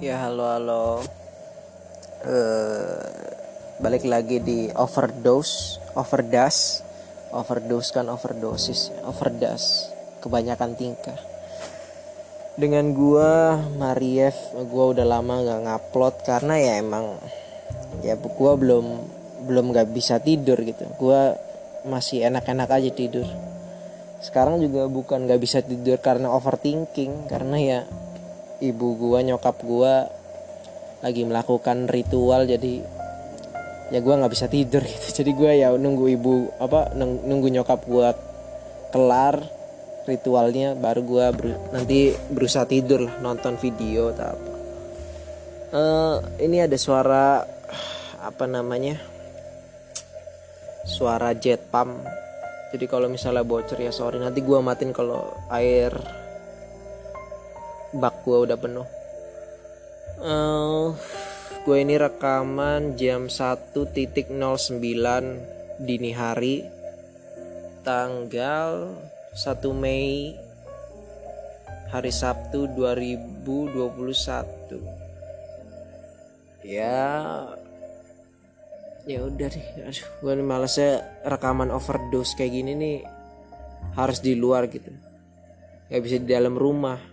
Ya halo halo. Eh balik lagi di overdose, overdose, overdose kan overdosis, overdose, kebanyakan tingkah. Dengan gua Mariev, gua udah lama nggak ngupload karena ya emang ya gua belum belum nggak bisa tidur gitu. Gua masih enak-enak aja tidur. Sekarang juga bukan nggak bisa tidur karena overthinking, karena ya ibu gua nyokap gua lagi melakukan ritual jadi ya gua nggak bisa tidur gitu. Jadi gua ya nunggu ibu apa nunggu nyokap gua kelar ritualnya baru gua ber, nanti berusaha tidur lah nonton video atau apa. Uh, ini ada suara apa namanya suara jet pump. Jadi kalau misalnya bocor ya sorry nanti gua matiin kalau air bak gue udah penuh. Uh, gue ini rekaman jam 1.09 dini hari tanggal 1 Mei hari Sabtu 2021 ya ya udah deh. Aduh gue nih malasnya rekaman overdose kayak gini nih harus di luar gitu. Nggak bisa di dalam rumah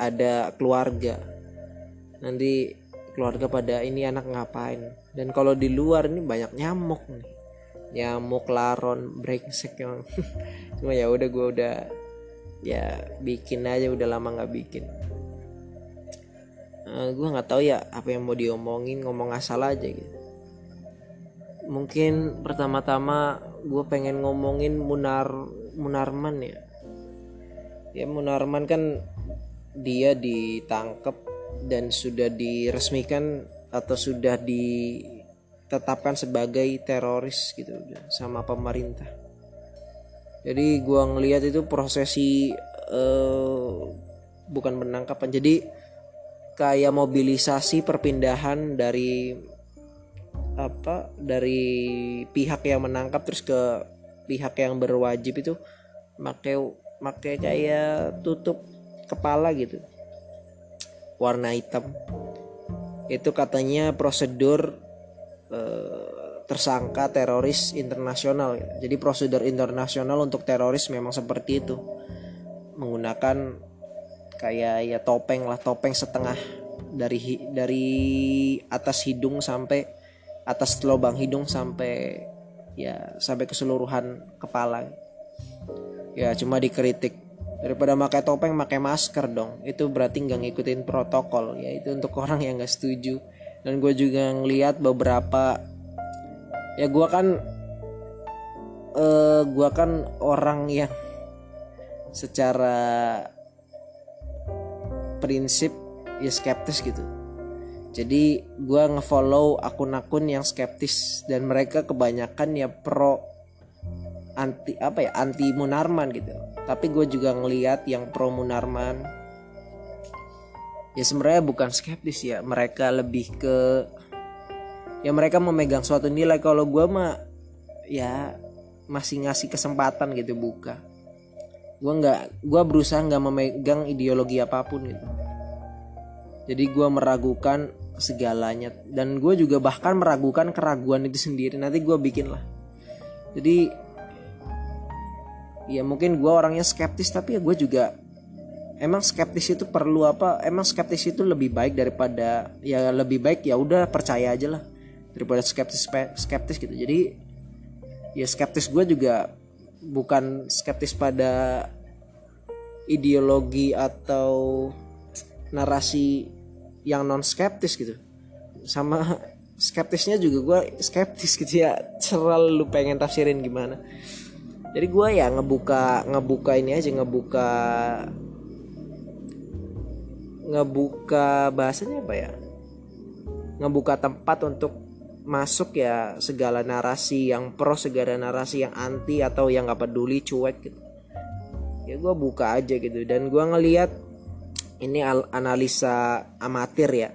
ada keluarga. Nanti keluarga pada ini anak ngapain? Dan kalau di luar ini banyak nyamuk nih. Nyamuk laron brengsek yang cuma ya udah gue udah ya bikin aja udah lama nggak bikin. Uh, gue nggak tahu ya apa yang mau diomongin ngomong asal aja gitu. Mungkin pertama-tama gue pengen ngomongin Munar Munarman ya. Ya Munarman kan dia ditangkap dan sudah diresmikan atau sudah ditetapkan sebagai teroris gitu sama pemerintah. Jadi gua ngelihat itu prosesi uh, bukan penangkapan. Jadi kayak mobilisasi perpindahan dari apa dari pihak yang menangkap terus ke pihak yang berwajib itu pakai pakai kayak tutup kepala gitu. Warna hitam. Itu katanya prosedur eh, tersangka teroris internasional. Jadi prosedur internasional untuk teroris memang seperti itu. Menggunakan kayak ya topeng lah topeng setengah dari dari atas hidung sampai atas lubang hidung sampai ya sampai keseluruhan kepala. Ya cuma dikritik daripada pakai topeng pakai masker dong. Itu berarti nggak ngikutin protokol. Ya itu untuk orang yang nggak setuju. Dan gue juga ngeliat beberapa ya gue kan uh, eh, gue kan orang yang secara prinsip ya skeptis gitu. Jadi gue ngefollow akun-akun yang skeptis. Dan mereka kebanyakan ya pro anti apa ya anti Munarman gitu tapi gue juga ngeliat yang pro Munarman. Ya sebenarnya bukan skeptis ya. Mereka lebih ke ya mereka memegang suatu nilai. Kalau gue mah ya masih ngasih kesempatan gitu buka. Gue nggak gue berusaha nggak memegang ideologi apa pun gitu. Jadi gue meragukan segalanya. Dan gue juga bahkan meragukan keraguan itu sendiri. Nanti gue bikin lah. Jadi ya mungkin gue orangnya skeptis tapi ya gue juga emang skeptis itu perlu apa emang skeptis itu lebih baik daripada ya lebih baik ya udah percaya aja lah daripada skeptis skeptis gitu. Jadi ya skeptis gue juga bukan skeptis pada ideologi atau narasi yang non skeptis gitu. Sama skeptisnya juga gue skeptis gitu ya selalu pengen tafsirin gimana jadi gue ya ngebuka ngebuka ini aja ngebuka ngebuka bahasanya apa ya? Ngebuka tempat untuk masuk ya segala narasi yang pro segala narasi yang anti atau yang gak peduli cuek gitu. Ya gue buka aja gitu. Dan gue ngeliat ini analisa amatir ya.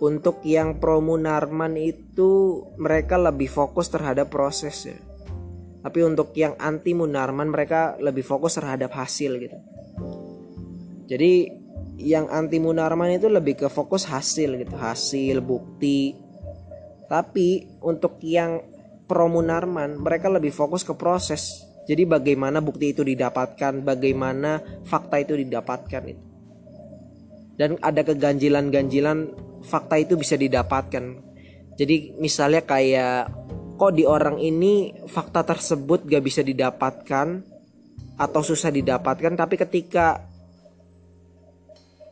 Untuk yang pro Munarman itu mereka lebih fokus terhadap proses ya tapi untuk yang anti Munarman mereka lebih fokus terhadap hasil gitu. Jadi yang anti munarman itu lebih ke fokus hasil gitu. Hasil bukti. Tapi untuk yang pro munarman mereka lebih fokus ke proses. Jadi bagaimana bukti itu didapatkan bagaimana fakta itu didapatkan itu dan ada keganjilan-ganjilan fakta itu bisa didapatkan. Jadi misalnya kayak kok di orang ini fakta tersebut gak bisa didapatkan atau susah didapatkan tapi ketika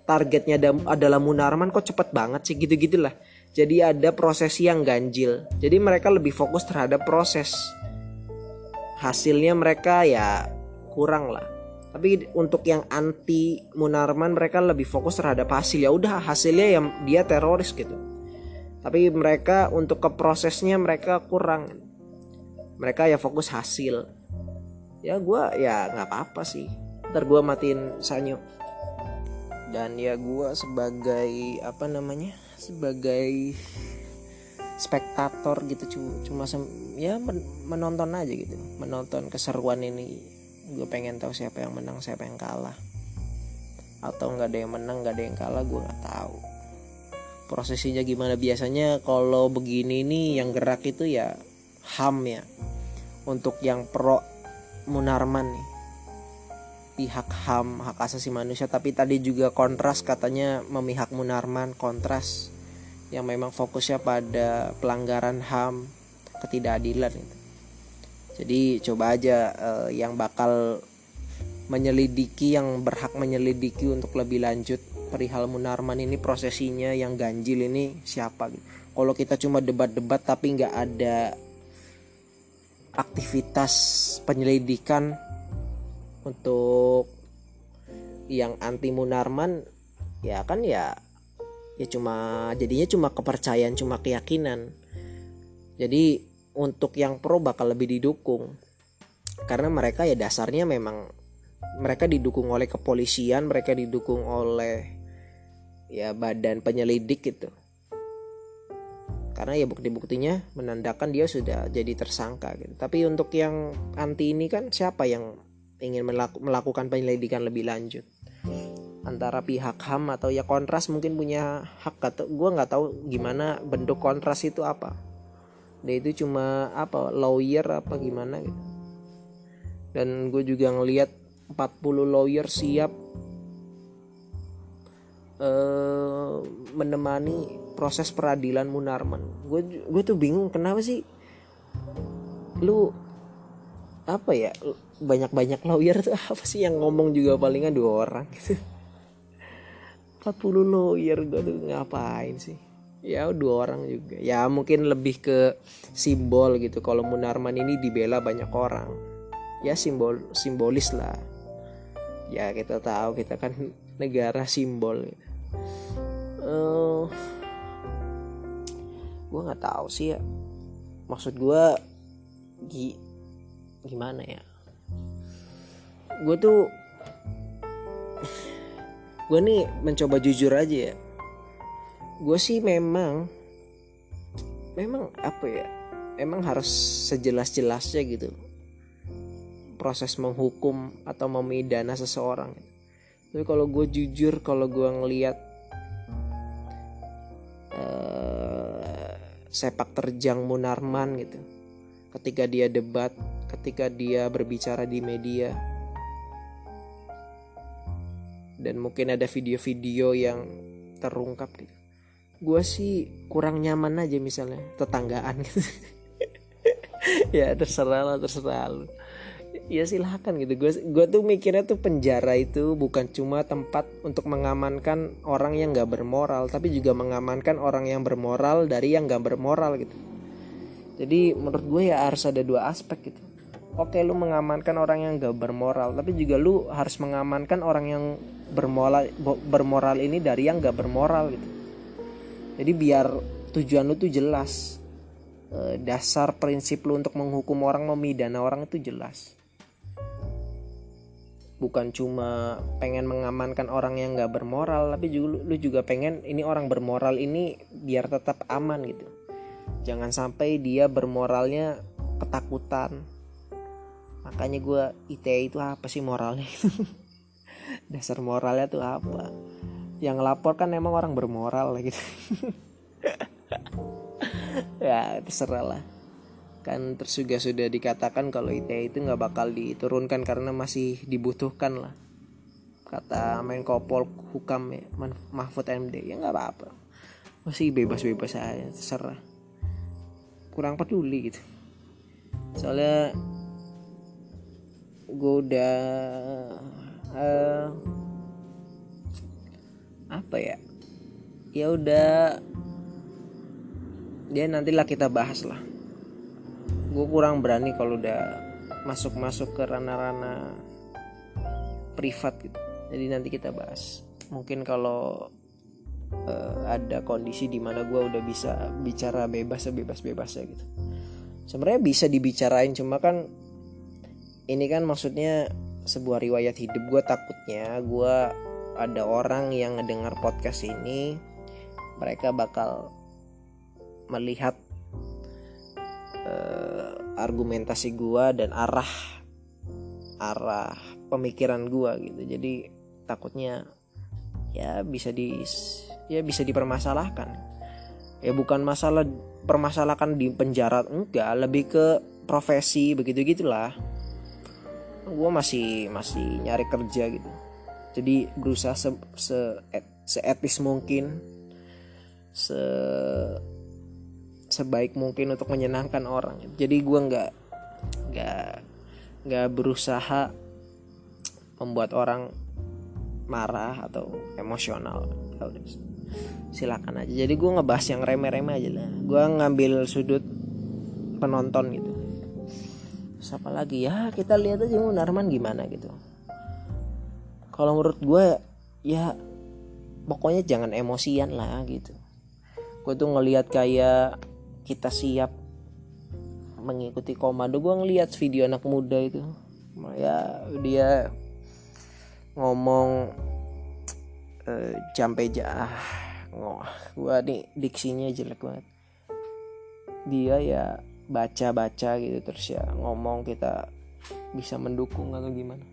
targetnya adalah Munarman kok cepet banget sih? Gitu gitulah jadi ada proses yang ganjil. Jadi mereka lebih fokus terhadap proses. Hasilnya mereka ya kurang lah. Tapi untuk yang anti Munarman mereka lebih fokus terhadap hasil. Ya udah hasilnya yang dia teroris gitu tapi mereka untuk ke prosesnya mereka kurang. Mereka ya fokus hasil. Ya gue ya nggak apa-apa sih. Ntar gue matiin sanyo. Dan ya gue sebagai apa namanya sebagai spektator gitu cuma ya menonton aja gitu. Menonton keseruan ini. Gue pengen tahu siapa yang menang siapa yang kalah. Atau nggak ada yang menang nggak ada yang kalah gue nggak tahu prosesinya gimana? Biasanya kalau begini nih yang gerak itu ya ham ya. Untuk yang pro munarman nih. Pihak ham hak asasi manusia. Tapi tadi juga kontras katanya memihak munarman kontras. Yang memang fokusnya pada pelanggaran ham ketidakadilan itu jadi coba aja uh, yang bakal menyelidiki yang berhak menyelidiki untuk lebih lanjut perihal Munarman ini prosesinya yang ganjil ini siapa gitu. Kalau kita cuma debat-debat tapi nggak ada aktivitas penyelidikan untuk yang anti Munarman ya kan ya ya cuma jadinya cuma kepercayaan cuma keyakinan jadi untuk yang pro bakal lebih didukung karena mereka ya dasarnya memang mereka didukung oleh kepolisian mereka didukung oleh ya badan penyelidik gitu karena ya bukti-buktinya menandakan dia sudah jadi tersangka gitu. Tapi untuk yang anti ini kan siapa yang ingin melaku, melakukan penyelidikan lebih lanjut? Antara pihak HAM atau ya kontras mungkin punya hak atau gue nggak tahu gimana bentuk kontras itu apa. Dia itu cuma apa lawyer apa gimana gitu. Dan gue juga ngelihat 40 lawyer siap uh, menemani proses peradilan Munarman. Gue gue tuh bingung kenapa sih lu apa ya banyak banyak lawyer tuh apa sih yang ngomong juga palingan dua orang gitu. 40 lawyer gue tuh ngapain sih? Ya dua orang juga. Ya mungkin lebih ke simbol gitu kalau Munarman ini dibela banyak orang. Ya simbol simbolis lah. Ya kita tahu kita kan negara simbol. gitu uh, eh, gue nggak tahu sih ya. Maksud gue gi gimana ya? Gue tuh gue nih mencoba jujur aja ya. Gue sih memang memang apa ya emang harus sejelas-jelasnya gitu. Proses menghukum atau memidana seseorang. Tapi kalau gue jujur kalau gue ngeliat uh, sepak terjang Munarman gitu. Ketika dia debat ketika dia berbicara di media. Dan mungkin ada video-video yang terungkap gitu. Gue sih kurang nyaman aja misalnya tetanggaan gitu. Ya terserah lah terserah lu ya silahkan gitu. Gue tuh mikirnya tuh penjara itu bukan cuma tempat untuk mengamankan orang yang gak bermoral tapi juga mengamankan orang yang bermoral dari yang gak bermoral gitu. Jadi menurut gue ya harus ada dua aspek gitu. Oke lu mengamankan orang yang gak bermoral tapi juga lu harus mengamankan orang yang bermoral bermoral ini dari yang gak bermoral gitu. Jadi biar tujuan lu tuh jelas eh, dasar prinsip lu untuk menghukum orang memidana orang itu jelas bukan cuma pengen mengamankan orang yang nggak bermoral tapi juga lu juga pengen ini orang bermoral ini biar tetap aman gitu. Jangan sampai dia bermoralnya ketakutan. Makanya gue ITE itu apa sih moralnya? Dasar moralnya tuh apa? Yang lapor kan emang orang bermoral gitu. Ya terserah lah kan terus juga sudah dikatakan kalau ITE itu nggak bakal diturunkan karena masih dibutuhkan lah. Kata Menko Hukam ya Mahfud MD ya nggak apa-apa. Masih bebas-bebas aja terserah. Kurang peduli gitu. Soalnya gue udah uh, apa ya? Ya udah dia ya nantilah kita bahas lah gue kurang berani kalau udah masuk-masuk ke ranah-ranah privat gitu. Jadi nanti kita bahas. Mungkin kalau uh, ada kondisi di mana gue udah bisa bicara bebas sebebas bebasnya gitu. Sebenarnya bisa dibicarain cuma kan ini kan maksudnya sebuah riwayat hidup gue takutnya gue ada orang yang ngedengar podcast ini mereka bakal melihat uh, argumentasi gua dan arah arah pemikiran gua gitu. Jadi takutnya ya bisa di ya bisa dipermasalahkan. Ya bukan masalah permasalahkan di penjara enggak. Lebih ke profesi begitu gitulah. Gue masih masih nyari kerja gitu. Jadi berusaha se, se, se etis mungkin se sebaik mungkin untuk menyenangkan orang. Jadi gue nggak nggak nggak berusaha membuat orang marah atau emosional. Silakan aja. Jadi gue ngebahas yang remeh-remeh aja lah. Gue ngambil sudut penonton gitu. Siapa lagi? Ya kita lihat aja Munarman gimana gitu. Kalau menurut gue ya pokoknya jangan emosian lah gitu. Gue tuh ngelihat kayak kita siap mengikuti komando. Gue ngeliat video anak muda itu. Ya dia ngomong uh, jampe jah gue nih diksinya jelek banget. Dia ya baca baca gitu terus ya ngomong kita bisa mendukung atau gimana.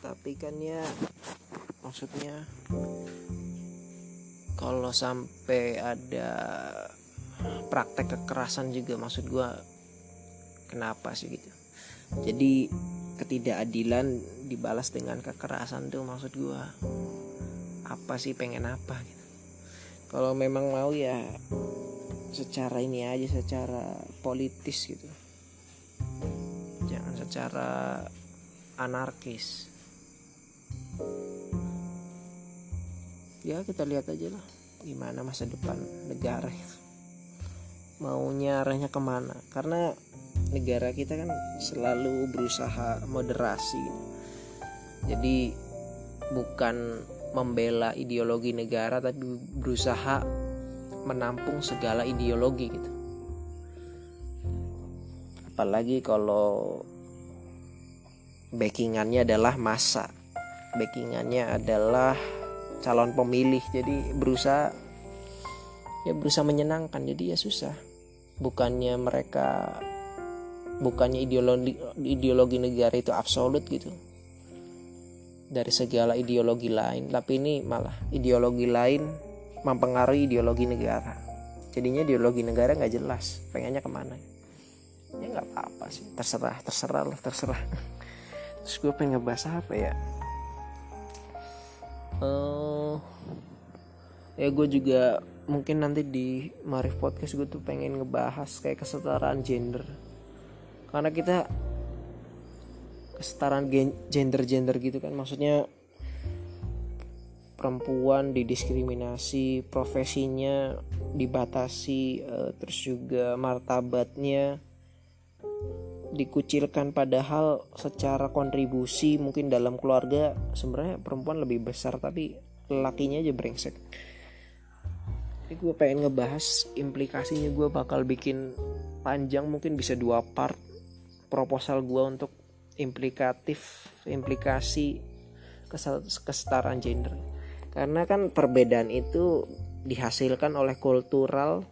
Tapi kan ya maksudnya kalau sampai ada praktek kekerasan juga maksud gue kenapa sih gitu? Jadi ketidakadilan dibalas dengan kekerasan tuh maksud gue apa sih pengen apa gitu? Kalau memang mau ya secara ini aja secara politis gitu. Jangan secara anarkis. Ya kita lihat aja lah gimana masa depan negara itu maunya arahnya ke mana? Karena negara kita kan selalu berusaha moderasi jadi bukan membela ideologi negara tapi berusaha menampung segala ideologi gitu. Apalagi kalau backingannya adalah masa backingannya adalah calon pemilih. Jadi berusaha ya berusaha menyenangkan. Jadi ya susah bukannya mereka bukannya ideologi ideologi negara itu absolut gitu. Dari segala ideologi lain tapi ini malah ideologi lain mempengaruhi ideologi negara. Jadinya ideologi negara nggak jelas pengennya ke mana? Ya nggak apa-apa sih terserah terserah lah terserah. Terus gue pengen ngebahas apa ya? Uh, ya gue juga mungkin nanti di Marif Podcast gue tuh pengen ngebahas kayak kesetaraan gender. Karena kita kesetaraan gender-gender gitu kan. Maksudnya perempuan didiskriminasi profesinya dibatasi uh, terus juga martabatnya dikucilkan. Padahal secara kontribusi mungkin dalam keluarga sebenarnya perempuan lebih besar tapi lakinya aja brengsek ini gue pengen ngebahas implikasinya gue bakal bikin panjang mungkin bisa dua part proposal gue untuk implikatif implikasi kesetaraan gender karena kan perbedaan itu dihasilkan oleh kultural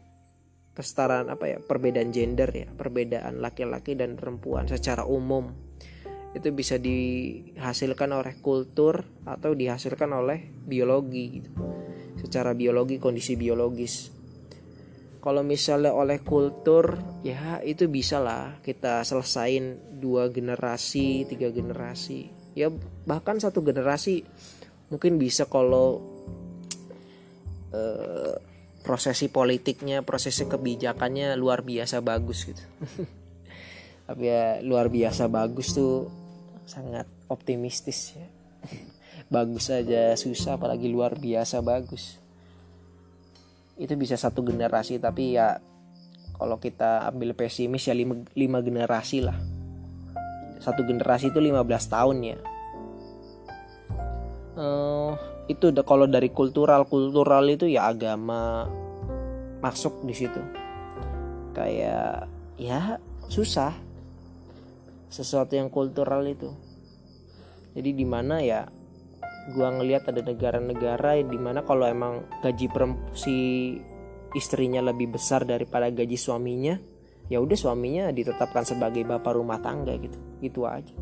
kesetaraan apa ya perbedaan gender ya perbedaan laki-laki dan perempuan secara umum itu bisa dihasilkan oleh kultur atau dihasilkan oleh biologi gitu. Secara biologi kondisi biologis. Kalau misalnya oleh kultur ya itu bisa lah kita selesain dua generasi tiga generasi. Ya bahkan satu generasi mungkin bisa kalau uh, prosesi politiknya prosesi kebijakannya luar biasa bagus gitu. Tapi ya luar biasa bagus tuh sangat optimistis ya bagus saja susah apalagi luar biasa bagus. Itu bisa satu generasi tapi ya kalau kita ambil pesimis ya lima, lima generasi lah. Satu generasi itu 15 tahun ya. Uh, itu kalau dari kultural kultural itu ya agama masuk di situ. Kayak ya susah. Sesuatu yang kultural itu. Jadi di mana ya gua ngelihat ada negara-negara di mana kalau emang gaji si istrinya lebih besar daripada gaji suaminya ya udah suaminya ditetapkan sebagai bapak rumah tangga gitu. Gitu aja.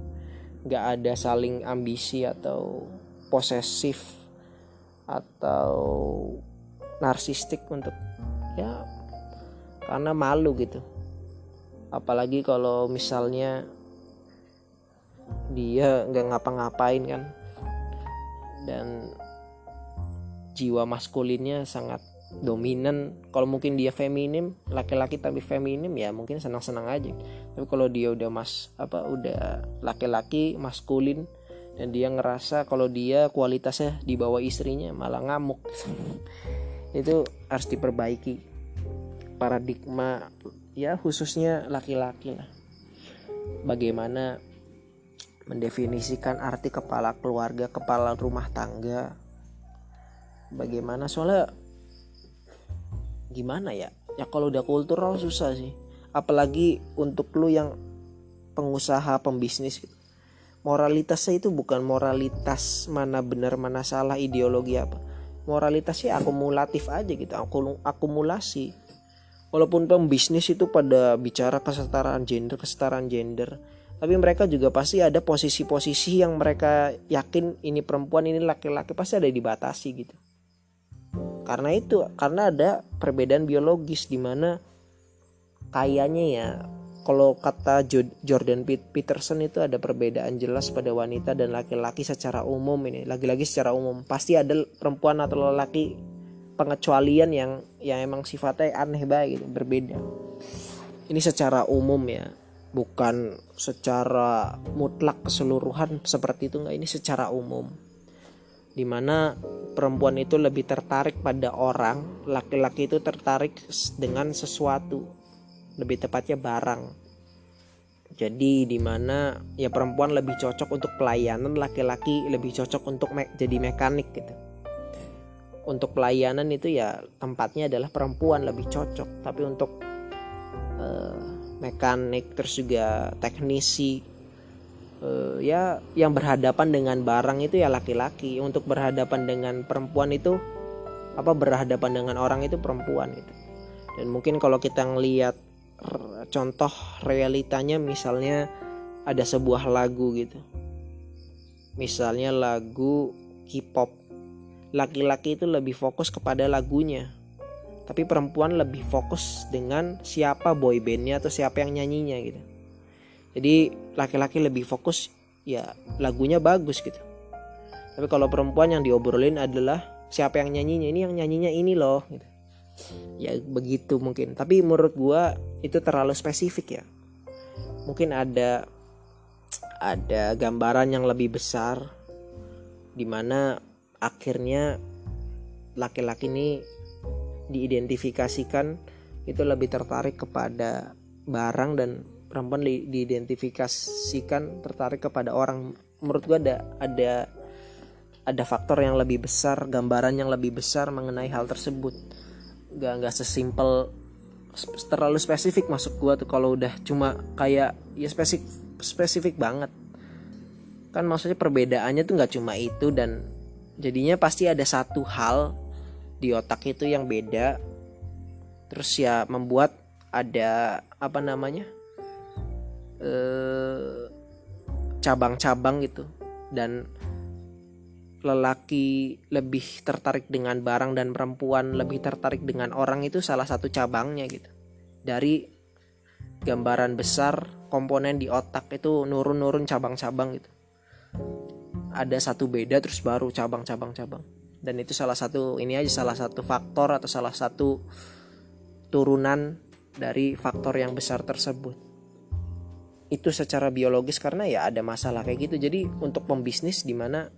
Nggak ada saling ambisi atau posesif atau narsistik untuk ya karena malu gitu. Apalagi kalau misalnya dia nggak ngapa-ngapain kan dan jiwa maskulinnya sangat dominan. Kalau mungkin dia feminim laki-laki tapi feminim ya mungkin senang-senang aja. Tapi kalau dia udah mas apa udah laki-laki maskulin dan dia ngerasa kalau dia kualitasnya di bawah istrinya malah ngamuk. Itu harus diperbaiki paradigma ya khususnya laki-laki lah. Bagaimana mendefinisikan arti kepala keluarga, kepala rumah tangga. Bagaimana soalnya gimana ya? Ya kalau udah kultural susah sih. Apalagi untuk lu yang pengusaha, pembisnis gitu. Moralitasnya itu bukan moralitas mana benar mana salah ideologi apa. Moralitasnya akumulatif aja gitu, akumulasi. Walaupun pembisnis itu pada bicara kesetaraan gender, kesetaraan gender, tapi mereka juga pasti ada posisi-posisi yang mereka yakin ini perempuan ini laki-laki pasti ada dibatasi gitu. Karena itu karena ada perbedaan biologis di mana kayaknya ya kalau kata Jordan Peterson itu ada perbedaan jelas pada wanita dan laki-laki secara umum ini. Lagi-lagi secara umum. Pasti ada perempuan atau laki pengecualian yang yang emang sifatnya aneh baik gitu berbeda. Ini secara umum ya bukan secara mutlak keseluruhan seperti itu enggak ini secara umum. Di mana perempuan itu lebih tertarik pada orang laki-laki itu tertarik dengan sesuatu lebih tepatnya barang. Jadi di mana ya perempuan lebih cocok untuk pelayanan laki-laki lebih cocok untuk me jadi mekanik gitu. Untuk pelayanan itu ya tempatnya adalah perempuan lebih cocok tapi untuk uh, mekanik terus juga teknisi uh, ya yang berhadapan dengan barang itu ya laki-laki. Untuk berhadapan dengan perempuan itu apa berhadapan dengan orang itu perempuan gitu. Dan mungkin kalau kita ngelihat contoh realitanya misalnya ada sebuah lagu gitu. Misalnya lagu K-pop. Laki-laki itu lebih fokus kepada lagunya tapi perempuan lebih fokus dengan siapa boy bandnya atau siapa yang nyanyinya gitu. Jadi laki-laki lebih fokus ya lagunya bagus gitu. Tapi kalau perempuan yang diobrolin adalah siapa yang nyanyinya. Ini yang nyanyinya ini loh gitu. Ya begitu mungkin. Tapi menurut gua itu terlalu spesifik ya. Mungkin ada ada gambaran yang lebih besar di mana akhirnya laki-laki ini diidentifikasikan itu lebih tertarik kepada barang dan perempuan diidentifikasikan tertarik kepada orang. Menurut gua ada ada ada faktor yang lebih besar gambaran yang lebih besar mengenai hal tersebut. Gak nggak sesimpel terlalu spesifik masuk gua tuh kalau udah cuma kayak ya spesifik spesifik banget. Kan maksudnya perbedaannya tuh nggak cuma itu dan jadinya pasti ada satu hal di otak itu yang beda. Terus ya membuat ada apa namanya eh cabang-cabang gitu. Dan lelaki lebih tertarik dengan barang dan perempuan lebih tertarik dengan orang itu salah satu cabangnya gitu. Dari gambaran besar komponen di otak itu nurun-nurun cabang-cabang gitu. Ada satu beda terus baru cabang-cabang cabang dan itu salah satu ini aja salah satu faktor atau salah satu turunan dari faktor yang besar tersebut. Itu secara biologis karena ya ada masalah kayak gitu. Jadi untuk pembisnis di mana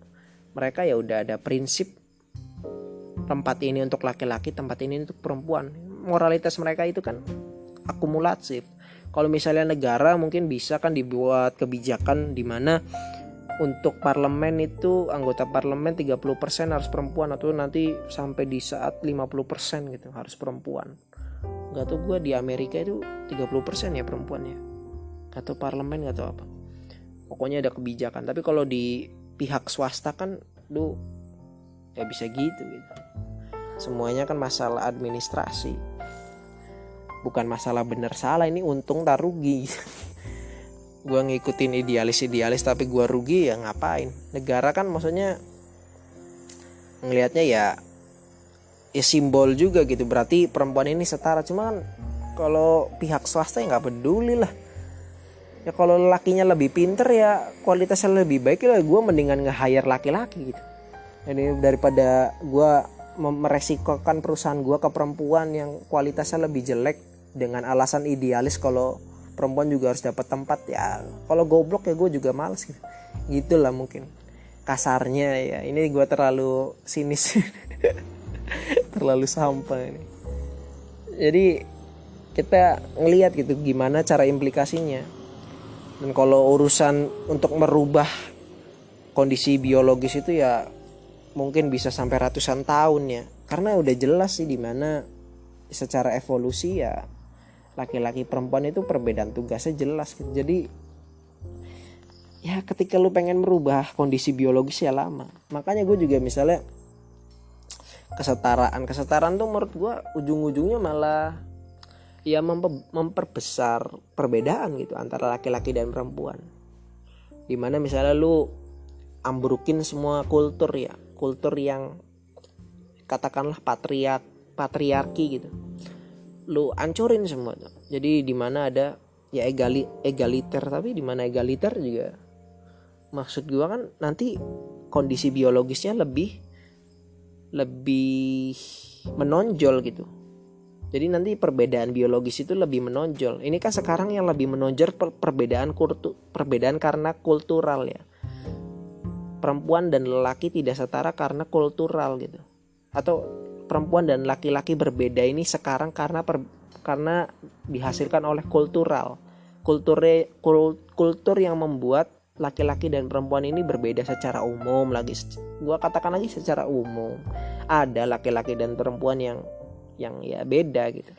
mereka ya udah ada prinsip tempat ini untuk laki-laki tempat ini untuk perempuan. Moralitas mereka itu kan akumulatif. Kalau misalnya negara mungkin bisa kan dibuat kebijakan di mana untuk parlemen itu anggota parlemen 30% harus perempuan atau nanti sampai di saat 50% gitu harus perempuan. Gak tau gue di Amerika itu 30% ya perempuannya. Atau parlemen gak tau apa. Pokoknya ada kebijakan. Tapi kalau di pihak swasta kan lu ya bisa gitu gitu. Semuanya kan masalah administrasi. Bukan masalah benar salah ini untung tak rugi gue ngikutin idealis idealis tapi gue rugi ya ngapain? Negara kan maksudnya ngelihatnya ya ya simbol juga gitu. Berarti perempuan ini setara. Cuma kan kalau pihak swasta ya nggak peduli lah. Ya kalau lakinya lebih pinter ya kualitasnya lebih baik ya gue mendingan nge-hire laki-laki gitu. Jadi daripada gue meresikokan perusahaan gue ke perempuan yang kualitasnya lebih jelek dengan alasan idealis kalau perempuan juga harus dapat tempat ya. Kalau goblok ya gue juga males gitu. Gitulah mungkin kasarnya ya. Ini gue terlalu sinis. Terlalu sampah ini. Jadi kita ngelihat gitu gimana cara implikasinya. Dan kalau urusan untuk merubah kondisi biologis itu ya mungkin bisa sampai ratusan tahun ya. Karena udah jelas sih di mana secara evolusi ya laki-laki perempuan itu perbedaan tugasnya jelas gitu. jadi ya ketika lu pengen merubah kondisi biologis ya lama. Makanya gue juga misalnya kesetaraan. Kesetaraan tuh menurut gue ujung-ujungnya malah ya memperbesar perbedaan gitu antara laki-laki dan perempuan. Di mana misalnya lu ambrukin semua kultur ya. Kultur yang katakanlah patriark patriarki gitu lu ancurin semua jadi di mana ada ya egali egaliter tapi di mana egaliter juga maksud gua kan nanti kondisi biologisnya lebih lebih menonjol gitu jadi nanti perbedaan biologis itu lebih menonjol. Ini kan sekarang yang lebih menonjol per perbedaan kultu perbedaan karena kultural ya. Perempuan dan lelaki tidak setara karena kultural gitu. Atau perempuan dan laki-laki berbeda ini sekarang karena per, karena dihasilkan oleh kultural. Kultur kul, kultur yang membuat laki-laki dan perempuan ini berbeda secara umum lagi. Gua katakan lagi secara umum. Ada laki-laki dan perempuan yang yang ya beda gitu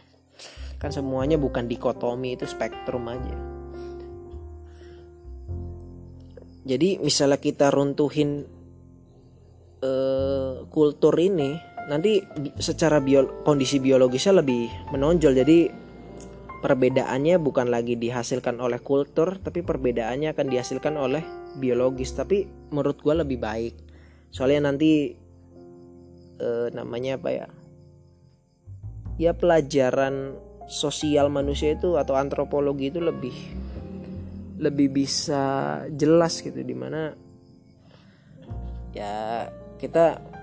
kan semuanya bukan dikotomi itu spektrum aja jadi misalnya kita runtuhin uh, kultur ini nanti secara bio, kondisi biologisnya lebih menonjol. Jadi perbedaannya bukan lagi dihasilkan oleh kultur tapi perbedaannya akan dihasilkan oleh biologis. Tapi menurut gue lebih baik. Soalnya nanti uh, namanya apa ya? Ya pelajaran sosial manusia itu atau antropologi itu lebih lebih bisa jelas gitu di mana ya kita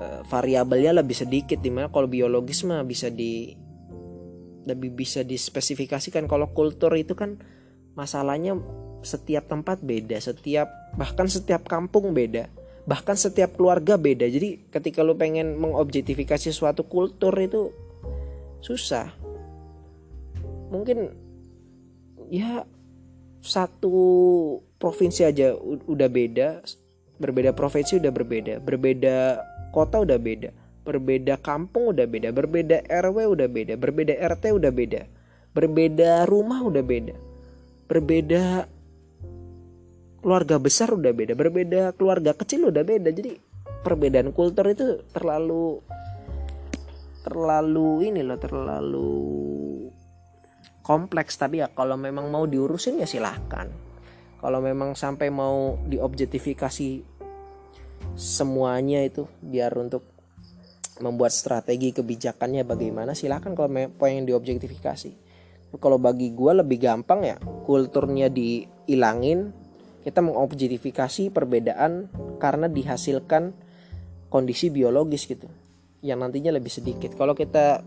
uh, variabelnya lebih sedikit di mana kalau biologis mah bisa di lebih bisa dispesifikasikan. Kalau kultur itu kan masalahnya setiap tempat beda setiap bahkan setiap kampung beda bahkan setiap keluarga beda. Jadi ketika lu pengen mengobjektifikasi suatu kultur itu susah. Mungkin ya satu provinsi aja udah beda berbeda provinsi udah berbeda berbeda kota udah beda berbeda kampung udah beda berbeda RW udah beda berbeda RT udah beda berbeda rumah udah beda berbeda keluarga besar udah beda berbeda keluarga kecil udah beda. Jadi perbedaan kultur itu terlalu terlalu ini loh terlalu kompleks. Tapi ya kalau memang mau diurusin ya silahkan kalau memang sampai mau diobjektifikasi semuanya itu biar untuk membuat strategi kebijakannya bagaimana. Silakan kalau pengen diobjektifikasi. Kalau bagi gue lebih gampang ya kulturnya dihilangin kita mengobjektifikasi perbedaan karena dihasilkan kondisi biologis gitu yang nantinya lebih sedikit. Kalau kita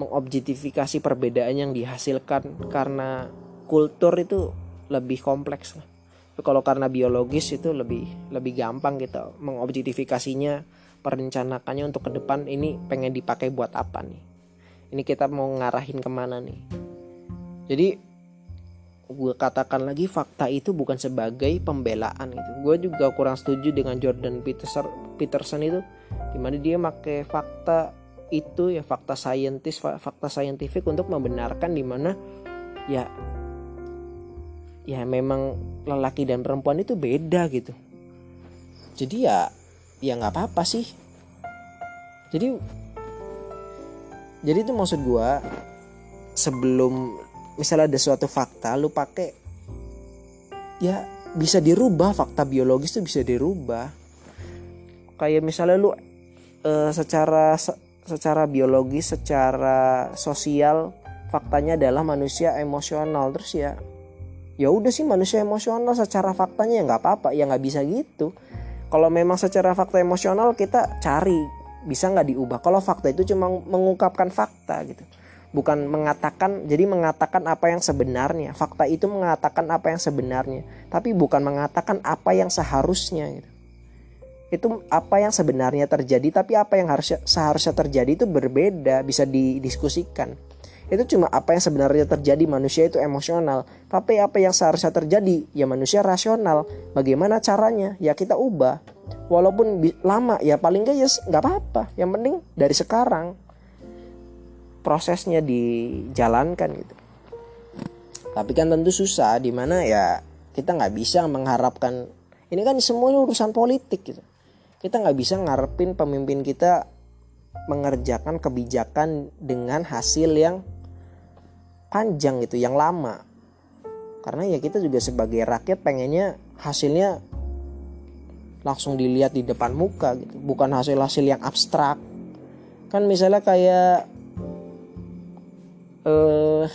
mengobjektifikasi perbedaan yang dihasilkan karena kultur itu lebih kompleks lah kalau karena biologis itu lebih lebih gampang gitu mengobjektifikasinya perencanakannya untuk ke depan ini pengen dipakai buat apa nih? Ini kita mau ngarahin ke mana nih? Jadi gue katakan lagi fakta itu bukan sebagai pembelaan gitu. Gue juga kurang setuju dengan Jordan Peterson Peterson itu di mana dia pakai fakta itu ya fakta saintis fakta saintifik untuk membenarkan di mana ya ya memang lelaki dan perempuan itu beda gitu. Jadi ya ya nggak apa-apa sih. Jadi jadi itu maksud gue sebelum misalnya ada suatu fakta lu pakai ya bisa dirubah fakta biologis itu bisa dirubah. Kayak misalnya lu uh, secara secara biologis secara sosial faktanya adalah manusia emosional terus ya ya udah sih manusia emosional secara faktanya ya nggak apa-apa. Ya nggak bisa gitu. Kalau memang secara fakta emosional kita cari bisa nggak diubah? Kalau fakta itu cuma mengungkapkan fakta gitu. Bukan mengatakan jadi mengatakan apa yang sebenarnya. Fakta itu mengatakan apa yang sebenarnya. Tapi bukan mengatakan apa yang seharusnya gitu. Itu apa yang sebenarnya terjadi tapi apa yang harusnya seharusnya terjadi itu berbeda bisa didiskusikan itu cuma apa yang sebenarnya terjadi manusia itu emosional. Tapi apa yang seharusnya terjadi? Ya manusia rasional. Bagaimana caranya? Ya kita ubah. Walaupun lama ya paling gak ya nggak apa-apa. Yang penting dari sekarang prosesnya dijalankan gitu. Tapi kan tentu susah di mana ya kita nggak bisa mengharapkan ini kan semuanya urusan politik gitu. Kita nggak bisa ngarepin pemimpin kita mengerjakan kebijakan dengan hasil yang panjang gitu yang lama. Karena ya kita juga sebagai rakyat pengennya hasilnya langsung dilihat di depan muka gitu bukan hasil-hasil yang abstrak. Kan misalnya kayak eh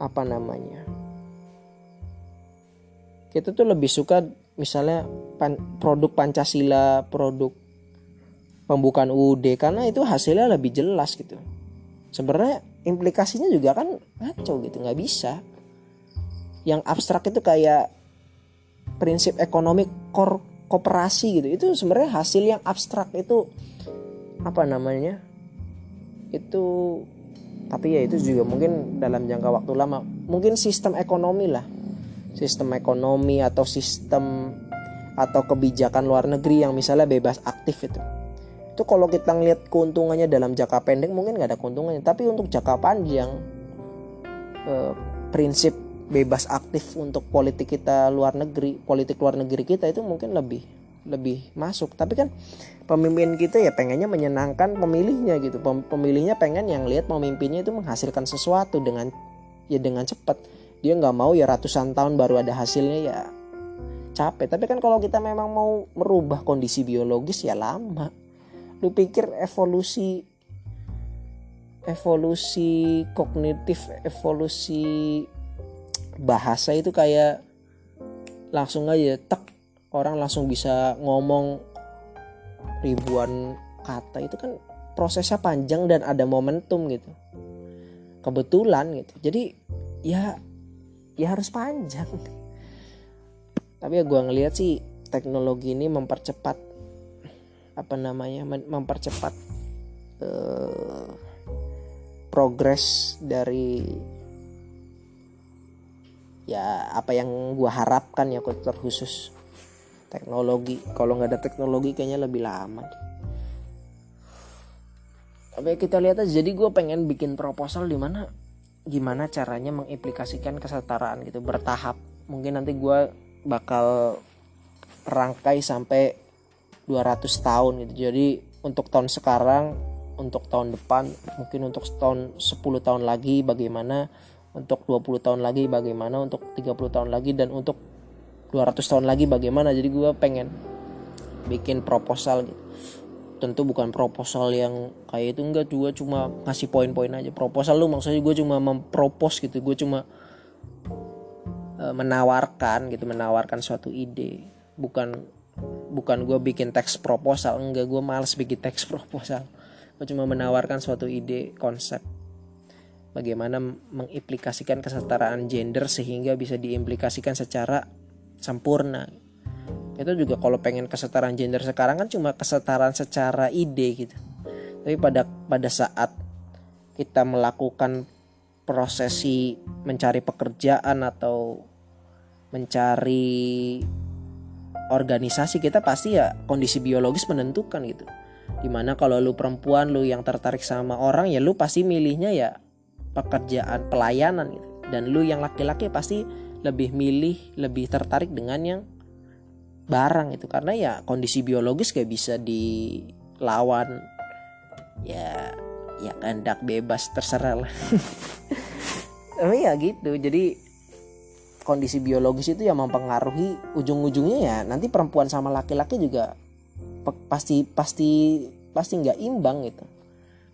apa namanya? Kita tuh lebih suka misalnya pan, produk Pancasila, produk pembukaan UUD karena itu hasilnya lebih jelas gitu. Sebenarnya implikasinya juga kan ngaco gitu, nggak bisa. Yang abstrak itu kayak prinsip ekonomi kor kooperasi gitu. Itu sebenarnya hasil yang abstrak itu apa namanya? Itu tapi ya itu juga mungkin dalam jangka waktu lama. Mungkin sistem ekonomi lah sistem ekonomi atau sistem atau kebijakan luar negeri yang misalnya bebas aktif itu itu kalau kita ngeliat keuntungannya dalam jangka pendek mungkin nggak ada keuntungannya. Tapi untuk jangka panjang eh, prinsip bebas aktif untuk politik kita luar negeri politik luar negeri kita itu mungkin lebih lebih masuk. Tapi kan pemimpin kita ya pengennya menyenangkan pemilihnya gitu. Pemilihnya pengen yang lihat pemimpinnya itu menghasilkan sesuatu dengan ya dengan cepat. Dia nggak mau ya ratusan tahun baru ada hasilnya ya capek. Tapi kan kalau kita memang mau merubah kondisi biologis ya lama lu pikir evolusi evolusi kognitif evolusi bahasa itu kayak langsung aja tek. Orang langsung bisa ngomong ribuan kata. Itu kan prosesnya panjang dan ada momentum gitu. Kebetulan gitu. Jadi ya ya harus panjang. Tapi ya gue ngeliat sih teknologi ini mempercepat apa namanya mempercepat uh, progres dari ya apa yang gue harapkan ya khusus teknologi. Kalau nggak ada teknologi kayaknya lebih lama. Tapi kita lihat aja jadi gue pengen bikin proposal di mana gimana caranya mengimplikasikan kesetaraan gitu bertahap. Mungkin nanti gue bakal rangkai sampai 200 tahun gitu. Jadi untuk tahun sekarang untuk tahun depan mungkin untuk tahun 10 tahun lagi bagaimana untuk 20 tahun lagi bagaimana untuk 30 tahun lagi dan untuk 200 tahun lagi bagaimana. Jadi gue pengen bikin proposal gitu. Tentu bukan proposal yang kayak itu enggak. Juga cuma ngasih poin-poin aja. Proposal lu maksudnya gue cuma mempropos gitu. Gue cuma uh, menawarkan gitu menawarkan suatu ide. Bukan bukan gue bikin teks proposal enggak gue males bikin teks proposal. Gue cuma menawarkan suatu ide konsep. Bagaimana mengimplikasikan kesetaraan gender sehingga bisa diimplikasikan secara sempurna. Itu juga kalau pengen kesetaraan gender sekarang kan cuma kesetaraan secara ide gitu. Tapi pada pada saat kita melakukan prosesi mencari pekerjaan atau mencari organisasi kita pasti ya kondisi biologis menentukan gitu. Di mana kalau lu perempuan lu yang tertarik sama orang ya lu pasti milihnya ya pekerjaan pelayanan gitu. Dan lu yang laki-laki pasti lebih milih lebih tertarik dengan yang barang itu karena ya kondisi biologis gak bisa dilawan ya ya kehendak bebas terserah lah. Tapi ya gitu. Jadi kondisi biologis itu yang mempengaruhi ujung-ujungnya ya. Nanti perempuan sama laki-laki juga pasti pasti pasti nggak imbang gitu.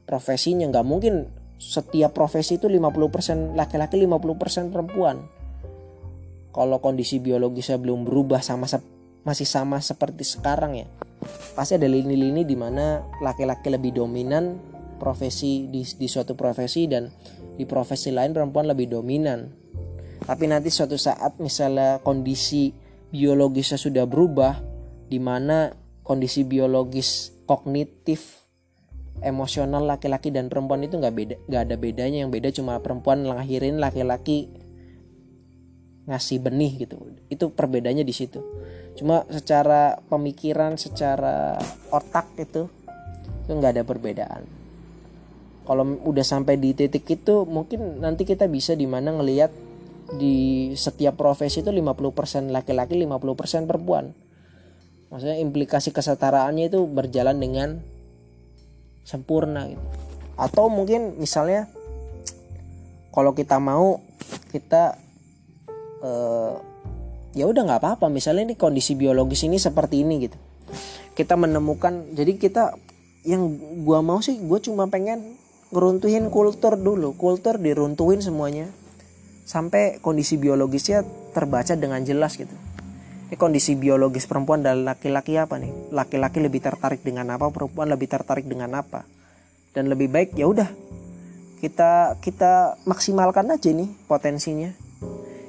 Profesinya nggak mungkin setiap profesi itu 50% laki-laki 50% perempuan. Kalau kondisi biologisnya belum berubah sama masih sama seperti sekarang ya pasti ada lini-lini di mana laki-laki lebih dominan profesi di, di suatu profesi dan di profesi lain perempuan lebih dominan tapi nanti suatu saat misalnya kondisi biologisnya sudah berubah di mana kondisi biologis kognitif emosional laki-laki dan perempuan itu nggak beda nggak ada bedanya. Yang beda cuma perempuan ngelahirin laki-laki ngasih benih gitu. Itu perbedaannya di situ. Cuma secara pemikiran secara otak itu itu nggak ada perbedaan. Kalau udah sampai di titik itu mungkin nanti kita bisa di mana ngelihat di setiap profesi itu 50% laki-laki 50% perempuan. Maksudnya implikasi kesetaraannya itu berjalan dengan sempurna gitu. Atau mungkin misalnya kalau kita mau kita eh, ya udah nggak apa-apa. Misalnya ini kondisi biologis ini seperti ini gitu. Kita menemukan jadi kita yang gua mau sih gue cuma pengen ngeruntuhin kultur dulu. Kultur diruntuhin semuanya sampai kondisi biologisnya terbaca dengan jelas gitu. Ini kondisi biologis perempuan dan laki-laki apa nih? Laki-laki lebih tertarik dengan apa perempuan lebih tertarik dengan apa? Dan lebih baik ya udah kita kita maksimalkan aja nih potensinya.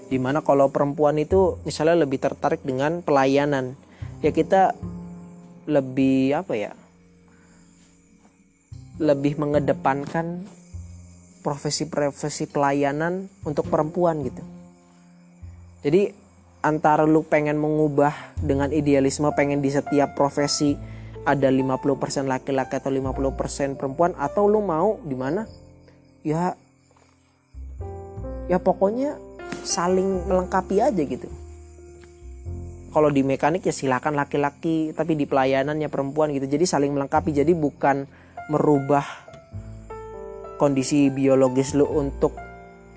Di mana kalau perempuan itu misalnya lebih tertarik dengan pelayanan ya kita lebih apa ya? Lebih mengedepankan profesi-profesi pelayanan untuk perempuan gitu. Jadi antara lu pengen mengubah dengan idealisme pengen di setiap profesi ada 50% laki-laki atau 50% perempuan atau lu mau di mana? Ya ya pokoknya saling melengkapi aja gitu. Kalau di mekanik ya silakan laki-laki tapi di pelayanannya perempuan gitu. Jadi saling melengkapi jadi bukan merubah kondisi biologis lu untuk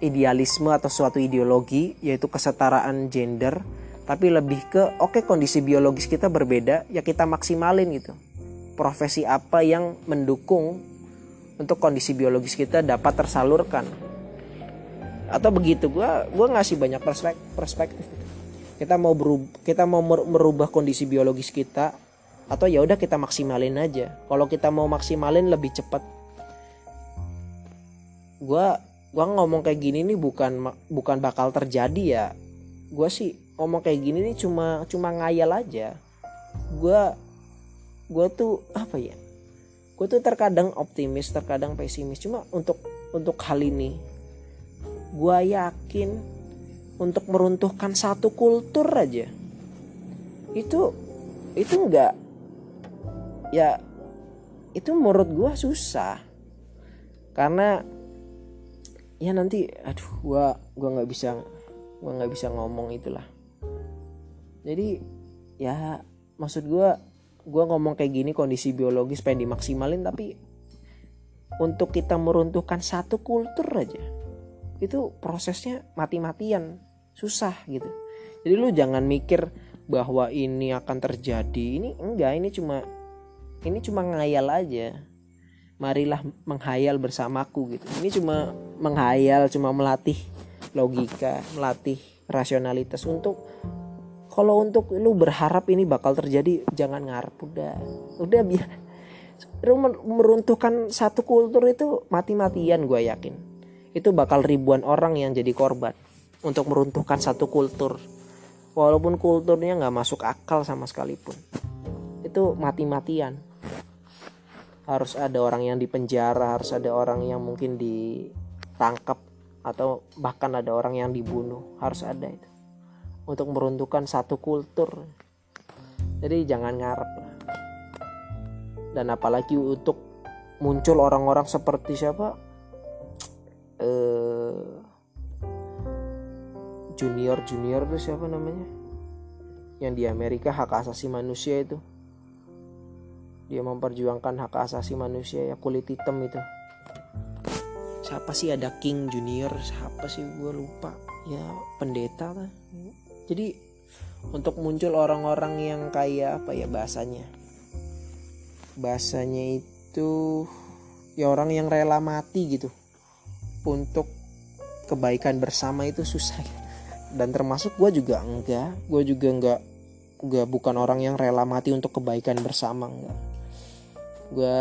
idealisme atau suatu ideologi yaitu kesetaraan gender tapi lebih ke oke okay, kondisi biologis kita berbeda ya kita maksimalin gitu. Profesi apa yang mendukung untuk kondisi biologis kita dapat tersalurkan. Atau begitu gue gue ngasih banyak perspektif perspektif kita mau berubah kita mau merubah kondisi biologis kita atau ya udah kita maksimalin aja. Kalau kita mau maksimalin lebih cepat gue gue ngomong kayak gini nih bukan bukan bakal terjadi ya. Gue sih ngomong kayak gini nih cuma cuma ngayal aja. Gue gue tuh apa ya? Gue tuh terkadang optimis terkadang pesimis. Cuma untuk untuk hal ini gue yakin untuk meruntuhkan satu kultur aja. Itu itu enggak ya itu menurut gue susah. Karena ya nanti aduh gue gua nggak bisa gue nggak bisa ngomong itulah. Jadi ya maksud gue gue ngomong kayak gini kondisi biologis pengen dimaksimalin tapi untuk kita meruntuhkan satu kultur aja itu prosesnya mati-matian susah gitu. Jadi lu jangan mikir bahwa ini akan terjadi. Ini enggak ini cuma ini cuma ngayal aja marilah menghayal bersamaku gitu. Ini cuma menghayal cuma melatih logika melatih rasionalitas. Untuk kalau untuk lu berharap ini bakal terjadi jangan ngarep. Udah udah biar. Meruntuhkan satu kultur itu mati-matian gue yakin. Itu bakal ribuan orang yang jadi korban untuk meruntuhkan satu kultur. Walaupun kulturnya nggak masuk akal sama sekalipun. Itu mati-matian harus ada orang yang dipenjara harus ada orang yang mungkin ditangkap atau bahkan ada orang yang dibunuh harus ada itu. Untuk meruntuhkan satu kultur. Jadi jangan ngarep. Dan apalagi untuk muncul orang-orang seperti siapa? Eh junior junior itu siapa namanya? Yang di Amerika hak asasi manusia itu dia memperjuangkan hak asasi manusia ya kulit hitam itu. Siapa sih ada King Junior? Siapa sih? Gue lupa. Ya pendeta kan jadi untuk muncul orang-orang yang kayak apa ya bahasanya? Bahasanya itu ya orang yang rela mati gitu. Untuk kebaikan bersama itu susah. Dan termasuk gue juga enggak. Gue juga enggak gue bukan orang yang rela mati untuk kebaikan bersama enggak gue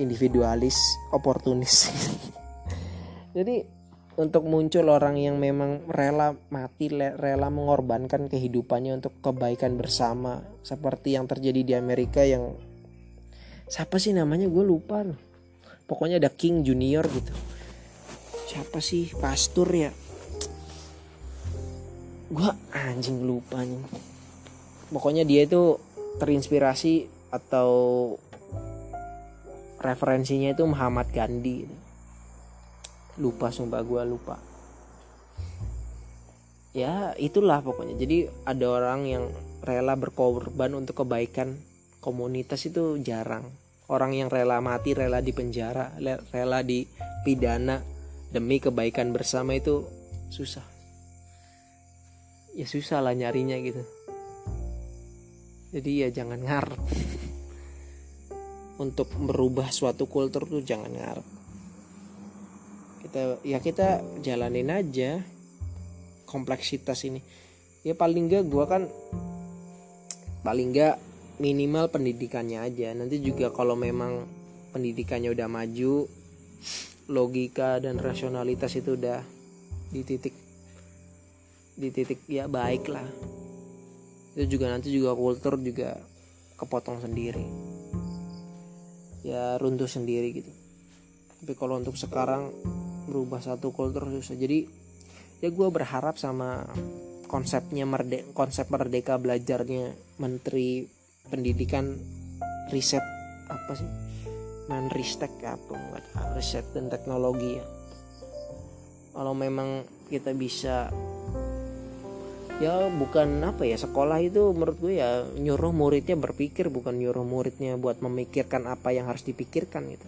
individualis oportunis. Jadi untuk muncul orang yang memang rela mati rela mengorbankan kehidupannya untuk kebaikan bersama seperti yang terjadi di Amerika yang siapa sih namanya? Gue lupa pokoknya ada King Junior gitu. Siapa sih? Pastor ya? Gue anjing lupa nih. Pokoknya dia itu terinspirasi atau referensinya itu Muhammad Gandhi. Lupa sumpah gue lupa. Ya itulah pokoknya. Jadi ada orang yang rela berkorban untuk kebaikan komunitas itu jarang. Orang yang rela mati rela dipenjara rela dipidana demi kebaikan bersama itu susah. Ya susah lah nyarinya gitu. Jadi ya jangan ngarep untuk merubah suatu kultur tuh jangan ngarep. Kita ya kita jalanin aja kompleksitas ini. Ya paling gak gue kan paling gak minimal pendidikannya aja. Nanti juga kalau memang pendidikannya udah maju logika dan rasionalitas itu udah di titik di titik ya baik lah. Itu juga nanti juga kultur juga kepotong sendiri ya runtuh sendiri gitu. Tapi kalau untuk sekarang berubah satu kultur susah. Jadi ya gue berharap sama konsepnya merde konsep merdeka belajarnya menteri pendidikan riset apa sih? Ristek apa nggak riset dan teknologi ya. Kalau memang kita bisa ya bukan apa ya sekolah itu menurut gue ya nyuruh muridnya berpikir bukan nyuruh muridnya buat memikirkan apa yang harus dipikirkan gitu.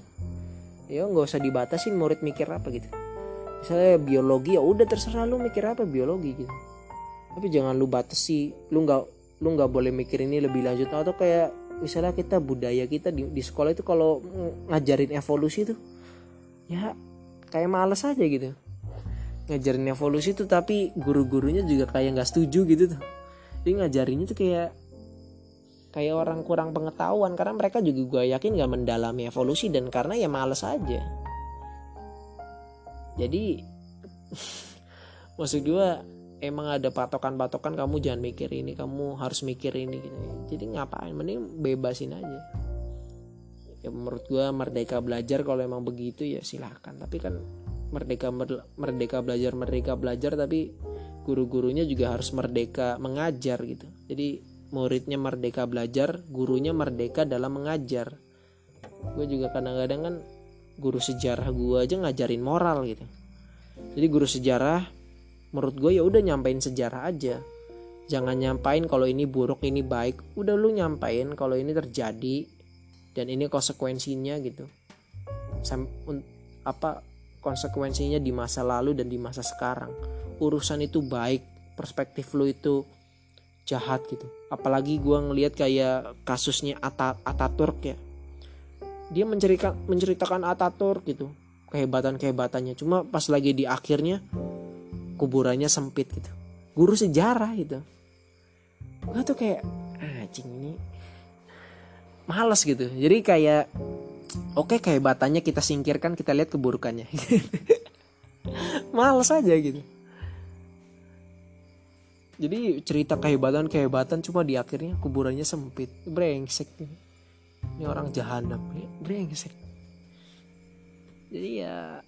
Ya nggak usah dibatasin murid mikir apa gitu. Misalnya biologi ya udah terserah lu mikir apa biologi gitu. Tapi jangan lu batasi lu nggak lu nggak boleh mikir ini lebih lanjut. Atau kayak misalnya kita budaya kita di, di sekolah itu kalau ngajarin evolusi tuh ya kayak males aja gitu ngajarin evolusi tuh tapi guru-gurunya juga kayak nggak setuju gitu tuh. Jadi ngajarinnya tuh kayak kayak orang kurang pengetahuan karena mereka juga gue yakin gak mendalami evolusi dan karena ya males aja. Jadi maksud gue emang ada patokan-patokan kamu jangan mikir ini kamu harus mikir ini gitu. Jadi ngapain mending bebasin aja. Ya menurut gue merdeka belajar kalau emang begitu ya silahkan tapi kan merdeka merdeka belajar merdeka belajar tapi guru-gurunya juga harus merdeka mengajar gitu. Jadi muridnya merdeka belajar gurunya merdeka dalam mengajar. Gue juga kadang-kadang kan guru sejarah gue aja ngajarin moral gitu. Jadi guru sejarah menurut gue ya udah nyampein sejarah aja. Jangan nyampain kalau ini buruk ini baik. Udah lu nyampain kalau ini terjadi dan ini konsekuensinya gitu. Sam, apa konsekuensinya di masa lalu dan di masa sekarang. Urusan itu baik perspektif lu itu jahat gitu. Apalagi gue ngelihat kayak kasusnya Ata Ataturk ya. Dia menceritakan menceritakan Ataturk gitu kehebatan kehebatannya cuma pas lagi di akhirnya kuburannya sempit gitu. Guru sejarah gitu. Gue tuh kayak anjing ini males gitu. Jadi kayak oke okay, kehebatannya kita singkirkan kita lihat keburukannya. Males aja gitu. Jadi cerita kehebatan kehebatan cuma di akhirnya kuburannya sempit. Brengsek. Ini orang jahanam. Brengsek. Jadi ya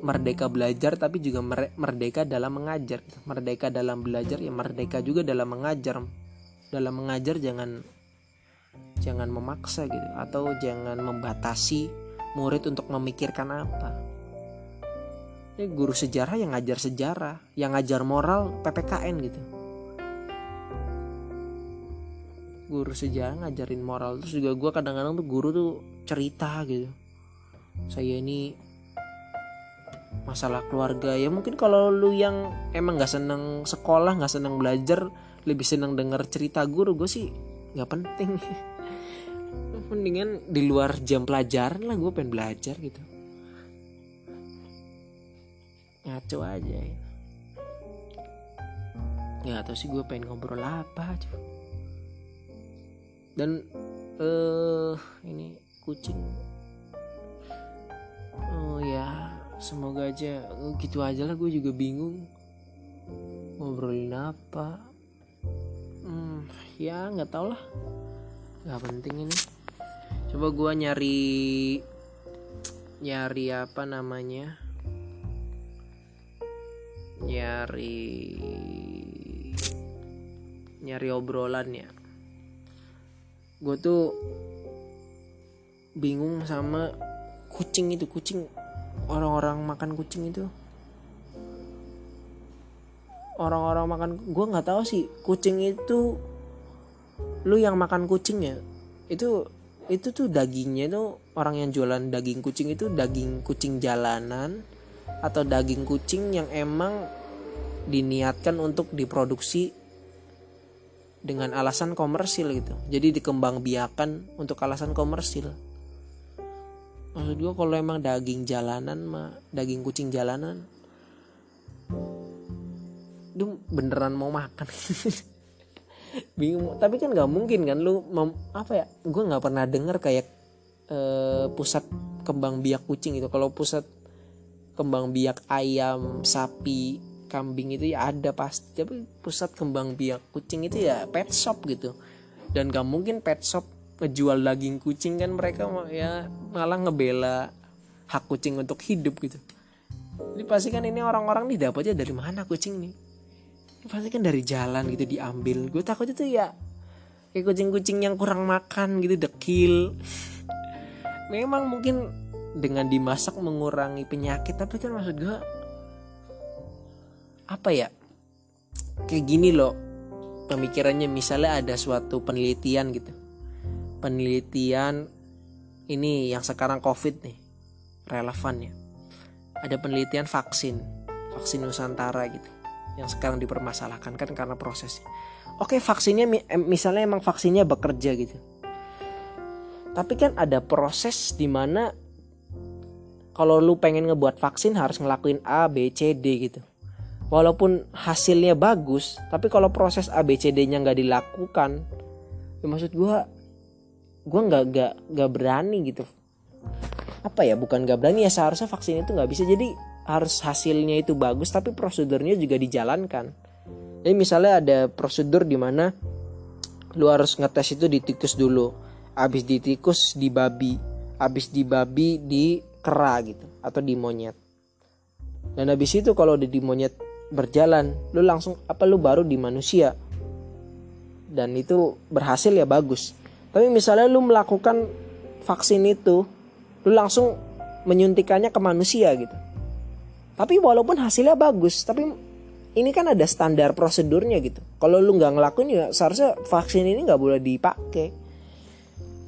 merdeka belajar tapi juga merdeka dalam mengajar. Merdeka dalam belajar ya merdeka juga dalam mengajar. Dalam mengajar jangan jangan memaksa gitu atau jangan membatasi murid untuk memikirkan apa. Ya guru sejarah yang ngajar sejarah yang ngajar moral PPKN gitu. Guru sejarah ngajarin moral terus juga gue kadang-kadang tuh guru tuh cerita gitu. Saya ini masalah keluarga ya mungkin kalau lu yang emang nggak seneng sekolah nggak seneng belajar lebih seneng denger cerita guru gue sih nggak penting. Mendingan di luar jam pelajaran lah gue pengen belajar gitu. Ngaco aja ya. Nggak tahu sih gue pengen ngobrol apa aja dan eh uh, ini kucing. Oh ya semoga aja gitu aja lah gue juga bingung. Ngobrolin apa ya nggak tau lah. Nggak penting ini. Coba gue nyari nyari apa namanya? Nyari nyari obrolan ya. Gue tuh bingung sama kucing itu kucing orang-orang makan kucing itu. Orang-orang makan gue nggak tahu sih kucing itu lu yang makan kucing ya? Itu itu tuh dagingnya tuh orang yang jualan daging kucing itu daging kucing jalanan atau daging kucing yang emang diniatkan untuk diproduksi dengan alasan komersil gitu. Jadi dikembang biakan untuk alasan komersil. Maksud gue kalau emang daging jalanan mah daging kucing jalanan itu beneran mau makan bingung. Tapi kan nggak mungkin kan lu mem, apa ya? Gue nggak pernah denger kayak uh, pusat kembang biak kucing itu kalau pusat kembang biak ayam sapi kambing itu ya ada pasti. Tapi pusat kembang biak kucing itu ya pet shop gitu. Dan gak mungkin pet shop ngejual daging kucing kan mereka ya malah ngebela hak kucing untuk hidup gitu. Jadi pasti kan ini orang-orang nih dapatnya dari mana kucing nih pasti kan dari jalan gitu diambil. Gue takutnya tuh ya kayak kucing-kucing yang kurang makan gitu dekil. Memang mungkin dengan dimasak mengurangi penyakit tapi kan maksud gue apa ya kayak gini loh pemikirannya. Misalnya ada suatu penelitian gitu. Penelitian ini yang sekarang covid nih relevan ya. Ada penelitian vaksin vaksin nusantara gitu yang sekarang dipermasalahkan kan karena prosesnya oke vaksinnya misalnya emang vaksinnya bekerja gitu tapi kan ada proses di mana kalau lu pengen ngebuat vaksin harus ngelakuin A, B, C, D gitu. Walaupun hasilnya bagus, tapi kalau proses A, B, C, D-nya nggak dilakukan, ya maksud gue, gue nggak nggak nggak berani gitu. Apa ya? Bukan nggak berani ya seharusnya vaksin itu nggak bisa. Jadi harus hasilnya itu bagus, tapi prosedurnya juga dijalankan. Jadi misalnya ada prosedur di mana lu harus ngetes itu di tikus dulu, abis di tikus di babi, abis di babi di kera gitu atau di monyet. Dan habis itu kalau udah di monyet berjalan lu langsung apa lu baru di manusia. Dan itu berhasil ya bagus. Tapi misalnya lu melakukan vaksin itu lu langsung menyuntikannya ke manusia gitu tapi walaupun hasilnya bagus tapi ini kan ada standar prosedurnya gitu. Kalau lu nggak ngelakuin ya seharusnya vaksin ini nggak boleh dipakai.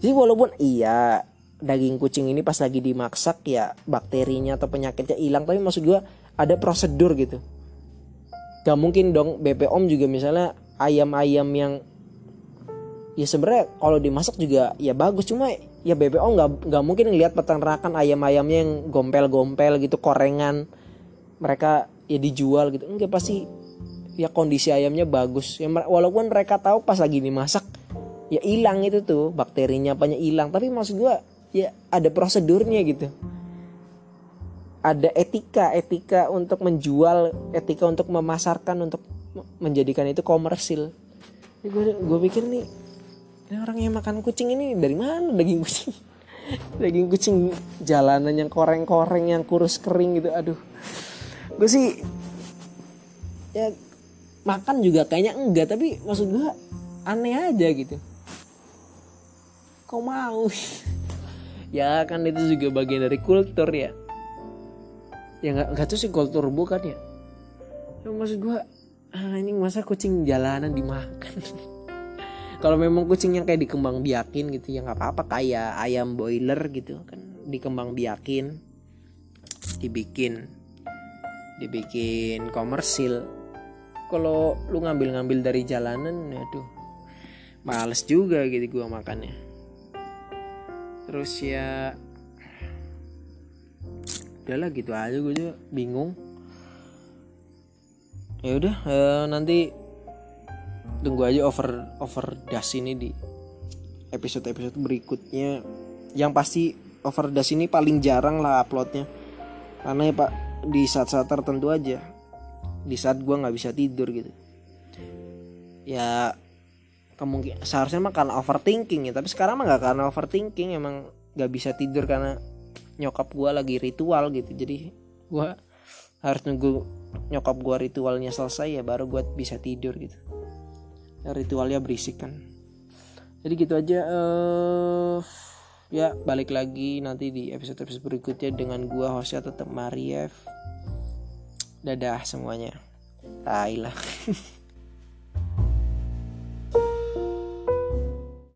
Jadi walaupun iya daging kucing ini pas lagi dimasak ya bakterinya atau penyakitnya hilang tapi maksud gue ada prosedur gitu. Gak mungkin dong BPOM juga misalnya ayam-ayam yang ya sebenarnya kalau dimasak juga ya bagus cuma ya BPOM nggak nggak mungkin ngelihat peternakan ayam-ayamnya yang gompel-gompel gitu korengan mereka ya dijual gitu. Enggak pasti ya kondisi ayamnya bagus. Ya walaupun mereka tahu pas lagi dimasak ya hilang itu tuh bakterinya apanya hilang. Tapi maksud gua ya ada prosedurnya gitu. Ada etika etika untuk menjual etika untuk memasarkan untuk menjadikan itu komersil. Ya gue gue pikir nih ini orang yang makan kucing ini dari mana daging kucing? Daging kucing jalanan yang koreng-koreng yang kurus kering gitu aduh gue sih ya makan juga kayaknya enggak tapi maksud gue aneh aja gitu. Kau mau? Ya kan itu juga bagian dari kultur ya. Ya nggak nggak tuh sih kultur bukan ya, ya maksud gua ah, ini masa kucing jalanan dimakan? Kalau memang kucing yang kayak dikembang biakin gitu ya nggak apa-apa kayak ayam boiler gitu kan dikembang biakin dibikin dibikin komersil. Kalau lu ngambil-ngambil dari jalanan aduh males juga gitu gua makannya. Terus ya udahlah gitu aja gue juga bingung. Ya udah uh, nanti tunggu aja over over das ini di episode episode berikutnya. Yang pasti over das ini paling jarang lah uploadnya. Karena ya pak di saat-saat tertentu aja. Di saat gue nggak bisa tidur gitu. Ya kemungkinan seharusnya mah karena overthinking ya. Tapi sekarang mah nggak karena overthinking emang nggak bisa tidur karena nyokap gue lagi ritual gitu. Jadi gue harus nunggu nyokap gue ritualnya selesai ya baru gue bisa tidur gitu. Ya, ritualnya berisik kan. Jadi gitu aja uh, ya balik lagi nanti di episode episode berikutnya dengan gue hostnya tetap Mariev dadah semuanya. Tai lah